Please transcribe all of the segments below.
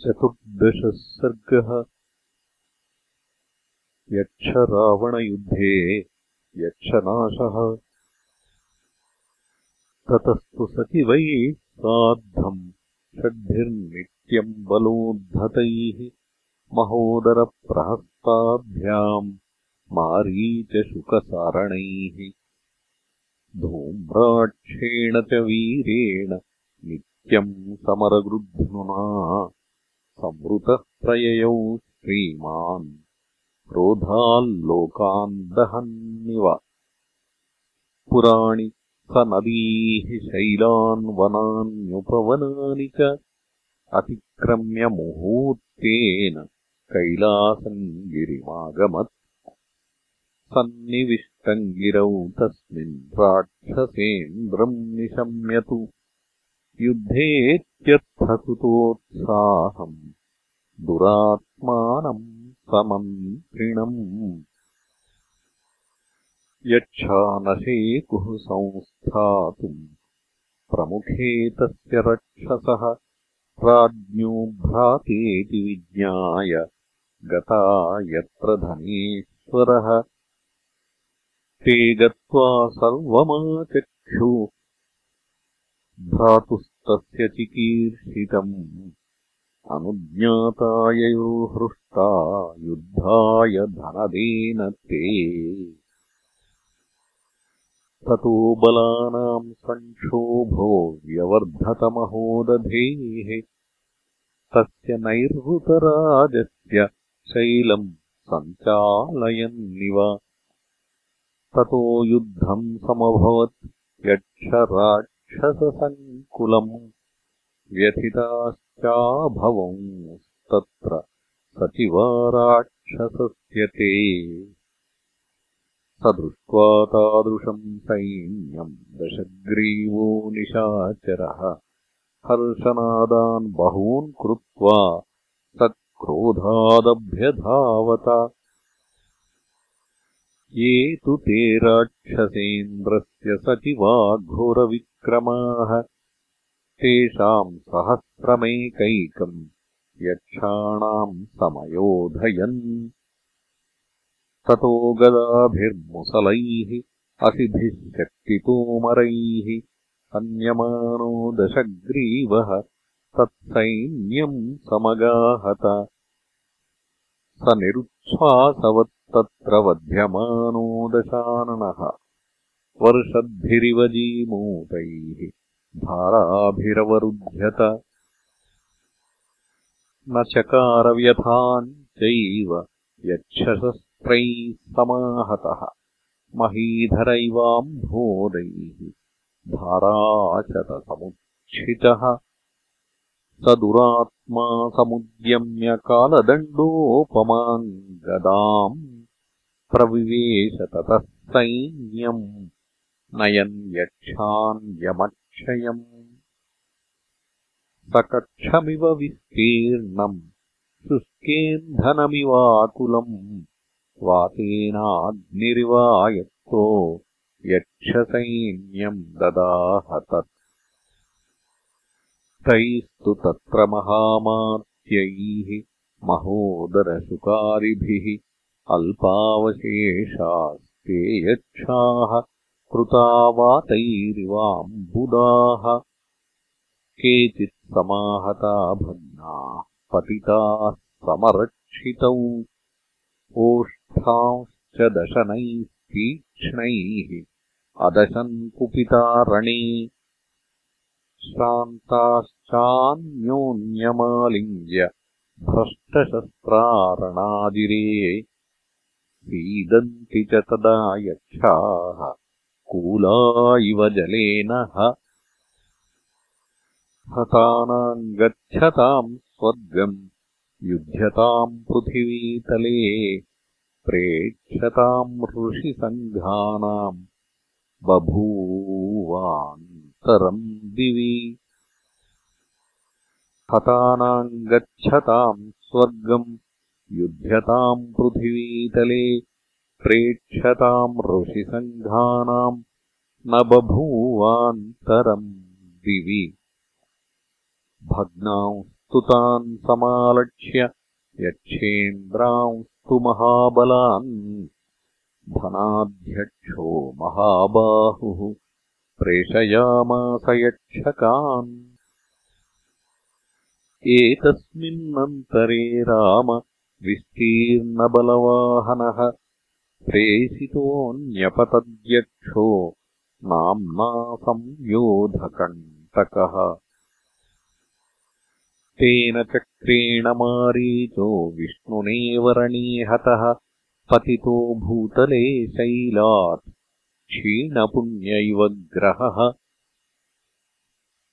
चतुर्दशः सर्गः यक्षरावणयुद्धे यक्षनाशः। ततस्तु सचिवैः सार्धम् षड्भिर्नित्यम् बलोद्धतैः। महोदरप्रहस्ताभ्याम् मारीचशुकसारणैः। धूम्राक्षेण च वीरेण नित्यम् समरगृध्नुना संवृतः प्रययौ श्रीमान् क्रोधाल्लोकान् दहन्निव। पुराणि स नदीः शैलान् वनान्युपवनानि च अतिक्रम्य मुहूर्तेन कैलासम् गिरिमागमत् सन्निविष्टम् गिरौ तस्मिन् राक्षसेन्द्रम् निशम्यतु युद्धेत्यर्थकृतोत्साहम् दुरात्मानम् समन्त्रिणम् यच्छानशेकुः संस्थातुम् प्रमुखे तस्य रक्षसः राज्ञो भ्रातेति विज्ञाय गता यत्र धनेश्वरः। ते गत्वा सर्वमाचक्षुः भ्रातुस्तस्य चिकीर्षितम्। अनुज्ञाताययो हृष्टा युद्धाय धनदेन ते। ततो बलानाम् सङ्क्षोभो व्यवर्धतमहोदधेः। तस्य नैर्हृतराजस्य शैलम् सञ्चालयन्निव। ततो युद्धम् समभवत् यक्षराट् क्षससङ्कुलम् व्यथिताश्चाभवंस्तत्र सचिवाराक्षसस्य ते स दृष्ट्वा तादृशम् सैन्यम् दशग्रीवो निशाचरः। हर्षनादान् बहून् कृत्वा सत्क्रोधादभ्यधावत। ये तु ते राक्षसेन्द्रस्य सचिवाघोरविक्रमाः तेषाम् सहस्रमेकैकम् यक्षाणाम् समयोधयन्। ततो गदाभिर्मुसलैः असिभिः शक्तितोमरैः हन्यमानो दशग्रीवः तत्सैन्यम् समगाहत। स निरुच्छ्वासवत् तत्र वध्यमानो दशाननः वर्षद्भिरिव जीमूतैः धाराभिरवरुध्यत। न चकारव्यथाम् चैव यच्छशस्त्रैः समाहतः। महीधरैवाम्भोदैः धाराशतसमुच्छितः स दुरात्मा समुद्यम्य कालदण्डोपमाम् गदाम्। प्रविवेश ततः सैन्यम् नयन् यक्षान्यमक्षयम् सकक्षमिव विस्तीर्णम् शुष्केन्धनमिवाकुलम्। वातेनाग्निरिवायत्तो यक्षसैन्यम् ददाह तत् तैस्तु तत्र महामात्यैः महोदरशुकारिभिः अल्पावशेषास्ते यक्षाः कृतावातैरिवाम्बुदाः। केचित् समाहता भग्नाः पतिताः समरक्षितौ। ओष्ठांश्च दशनैः तीक्ष्णैः अदशन् कुपिता रणे। श्रान्ताश्चान्योन्यमालिङ्ग्य भ्रष्टशस्त्रारणादिरे सीदन्ति च तदा यक्षाः कूला इव जलेन हतानाम् गच्छताम् स्वर्गम् युध्यताम् पृथिवीतले प्रेक्षताम् ऋषिसङ्घानाम् बभूवान्तरम् दिवि। हतानाम् गच्छताम् स्वर्गम् युध्यताम् पृथिवीतले प्रेक्षताम् ऋषिसङ्घानाम् न बभूवान्तरम् दिवि। भग्नांश्चान्योन्यमालिङ्ग्य तु तान् समालक्ष्य यक्षेन्द्रांस्तु महाबलान्। धनाध्यक्षो महाबाहुः प्रेषयामास यक्षकान् एतस्मिन्नन्तरे राम विस्तीर्णबलवाहनः प्रेषितोऽन्यपतद्यक्षो नाम्ना संयोधकण्टकः। तेन चक्रेण मारीचो विष्णुनेवरणीहतः पतितो भूतले शैलात् क्षीणपुण्य ग्रहः।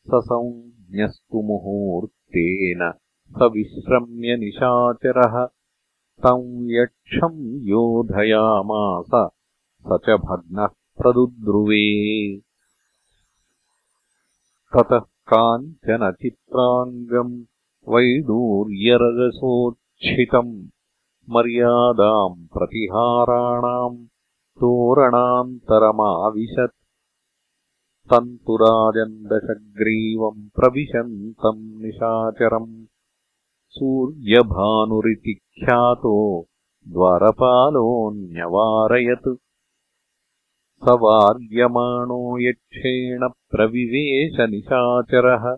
ससंज्ञस्तु मुहूर्तेन स विश्रम्य निशाचरः तम् यक्षम् योधयामास स च भग्नः प्रदुद्रुवे। ततः काञ्चनचित्राङ्गम् वैडूर्यरजसोच्छितम् मर्यादाम् प्रतिहाराणाम् तोरणान्तरमाविशत्। तन्तुराजन्दशग्रीवम् प्रविशन्तम् निशाचरम् सूर्यभानुरिति ख्यातो द्वारपालोऽन्यवारयत्। स वार्यमाणो यक्षेण प्रविवेशनिशाचरः।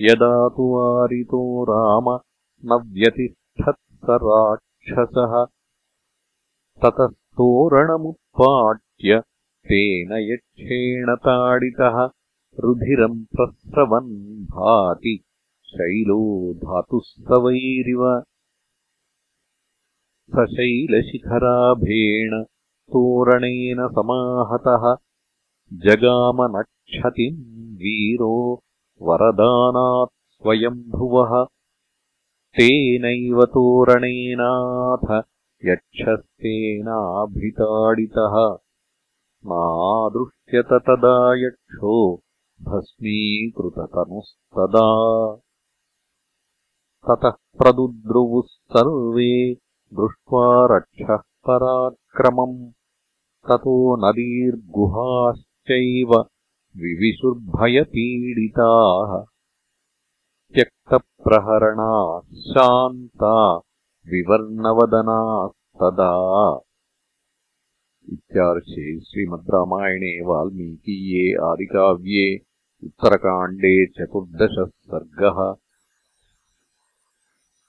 यदा तु वारितो राम न व्यतिष्ठत् स राक्षसः ततस्तोरणमुत्पाट्य तेन यक्षेण ताडितः। रुधिरम् प्रस्रवन् भाति शैलो धातुस्तवैरिव स शैलशिखराभेण तोरणेन समाहतः। जगामनक्षतिम् वीरो वरदानात् स्वयम्भुवः। तेनैव तोरणेनाथ यक्षस्तेनाभिताडितः नादृश्यत तदा यक्षो भस्मीकृततनुस्तदा ततः प्रदुद्रुवुः सर्वे दृष्ट्वा रक्षः पराक्रमम्। ततो नदीर्गुहाश्चैव विविशुर्भयपीडिताः त्यक्तप्रहरणाः शान्ता विवर्णवदनास्तदा इत्यार्षे श्रीमद्रामायणे वाल्मीकीये आदिकाव्ये उत्तरकाण्डे चतुर्दशः सर्गः